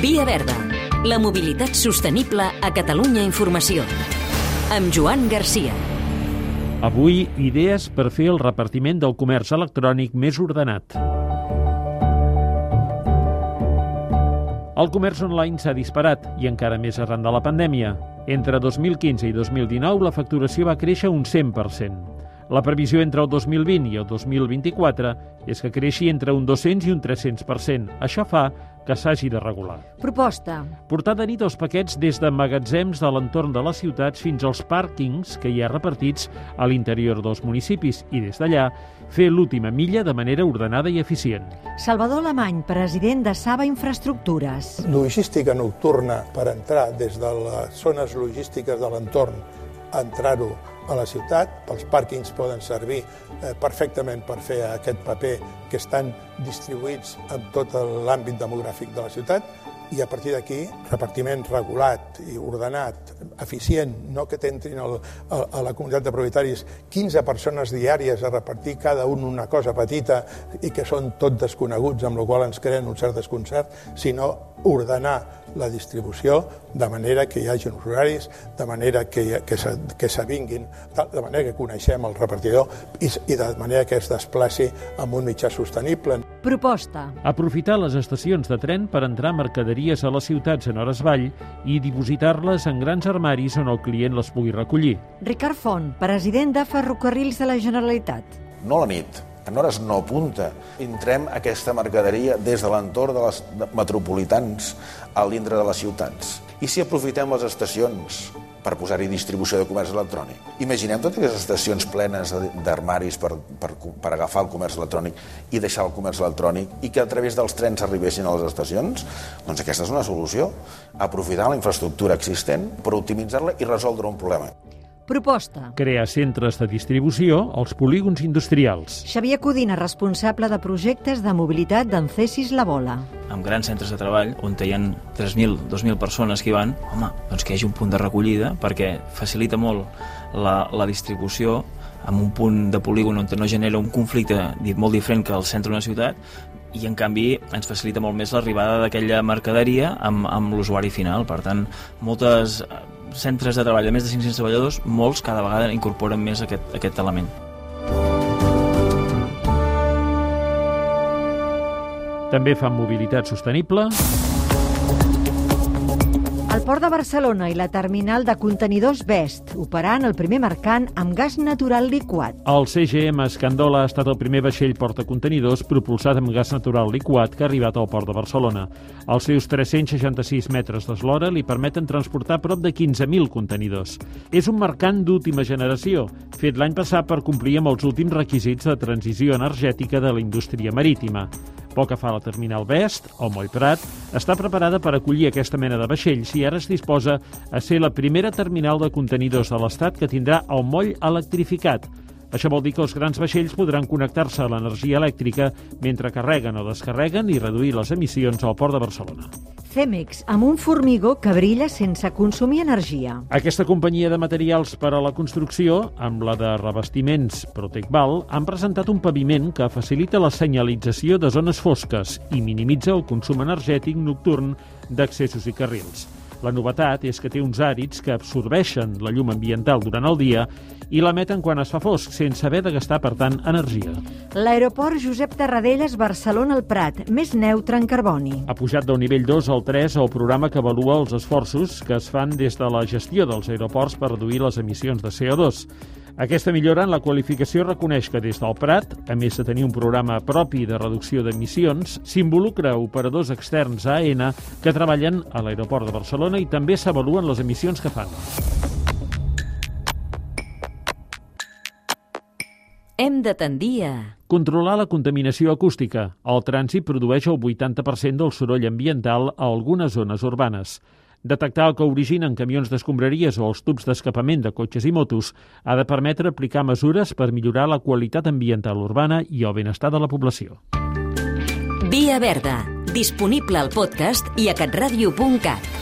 Via Verda, la mobilitat sostenible a Catalunya Informació. Amb Joan Garcia. Avui, idees per fer el repartiment del comerç electrònic més ordenat. El comerç online s'ha disparat, i encara més arran de la pandèmia. Entre 2015 i 2019, la facturació va créixer un 100%. La previsió entre el 2020 i el 2024 és que creixi entre un 200 i un 300%. Això fa que s'hagi de regular. Proposta. Portar de nit els paquets des de magatzems de l'entorn de les ciutats fins als pàrquings que hi ha repartits a l'interior dels municipis i des d'allà fer l'última milla de manera ordenada i eficient. Salvador Alemany, president de Saba Infraestructures. Logística nocturna per entrar des de les zones logístiques de l'entorn entrar-ho a la ciutat. Els pàrquings poden servir eh, perfectament per fer aquest paper que estan distribuïts en tot l'àmbit demogràfic de la ciutat i a partir d'aquí repartiment regulat i ordenat, eficient, no que t'entrin a, a la comunitat de propietaris 15 persones diàries a repartir cada un una cosa petita i que són tot desconeguts, amb la qual ens creen un cert desconcert, sinó ordenar la distribució de manera que hi hagi uns horaris, de manera que, que s'avinguin, de manera que coneixem el repartidor i, i de manera que es desplaci amb un mitjà sostenible. Proposta. Aprofitar les estacions de tren per entrar mercaderies a les ciutats en hores vall i dipositar-les en grans armaris on el client les pugui recollir. Ricard Font, president de Ferrocarrils de la Generalitat. No a la nit, en hores no punta. Entrem aquesta mercaderia des de l'entorn de les metropolitans a l'intre de les ciutats. I si aprofitem les estacions per posar-hi distribució de comerç electrònic. Imaginem totes aquestes estacions plenes d'armaris per, per, per agafar el comerç electrònic i deixar el comerç electrònic i que a través dels trens arribessin a les estacions? Doncs aquesta és una solució. Aprofitar la infraestructura existent per optimitzar-la i resoldre un problema. Proposta. Crear centres de distribució als polígons industrials. Xavier Codina, responsable de projectes de mobilitat d'Encesis La Bola. Amb grans centres de treball, on hi ha 3.000, 2.000 persones que hi van, home, doncs que hi hagi un punt de recollida, perquè facilita molt la, la distribució amb un punt de polígon on no genera un conflicte molt diferent que al centre d'una ciutat, i en canvi ens facilita molt més l'arribada d'aquella mercaderia amb, amb l'usuari final. Per tant, moltes centres de treball de més de 500 treballadors, molts cada vegada incorporen més aquest, aquest element. També fan mobilitat sostenible, el Port de Barcelona i la terminal de contenidors Best operant el primer mercant amb gas natural liquat. El CGM Escandola ha estat el primer vaixell portacontenidors propulsat amb gas natural liquat que ha arribat al Port de Barcelona. Els seus 366 metres d'eslora li permeten transportar prop de 15.000 contenidors. És un mercant d'última generació, fet l'any passat per complir amb els últims requisits de transició energètica de la indústria marítima. Pel que fa a la terminal Best, o Moll Prat, està preparada per acollir aquesta mena de vaixells i ara es disposa a ser la primera terminal de contenidors de l'Estat que tindrà el moll electrificat. Això vol dir que els grans vaixells podran connectar-se a l'energia elèctrica mentre carreguen o descarreguen i reduir les emissions al Port de Barcelona. Cemex, amb un formigó que brilla sense consumir energia. Aquesta companyia de materials per a la construcció, amb la de revestiments Protecval, han presentat un paviment que facilita la senyalització de zones fosques i minimitza el consum energètic nocturn d'accessos i carrils. La novetat és que té uns àrids que absorbeixen la llum ambiental durant el dia i l'emeten quan es fa fosc, sense haver de gastar, per tant, energia. L'aeroport Josep Tarradellas Barcelona al Prat, més neutre en carboni. Ha pujat del nivell 2 al 3 el programa que avalua els esforços que es fan des de la gestió dels aeroports per reduir les emissions de CO2. Aquesta millora en la qualificació reconeix que des del Prat, a més de tenir un programa propi de reducció d'emissions, s'involucra operadors externs a AENA que treballen a l'aeroport de Barcelona i també s'avaluen les emissions que fan. Hem de tendir a... Controlar la contaminació acústica. El trànsit produeix el 80% del soroll ambiental a algunes zones urbanes. Detectar el que originen camions d'escombraries o els tubs d'escapament de cotxes i motos ha de permetre aplicar mesures per millorar la qualitat ambiental urbana i el benestar de la població. Via Verda, disponible al podcast i a catradio.cat.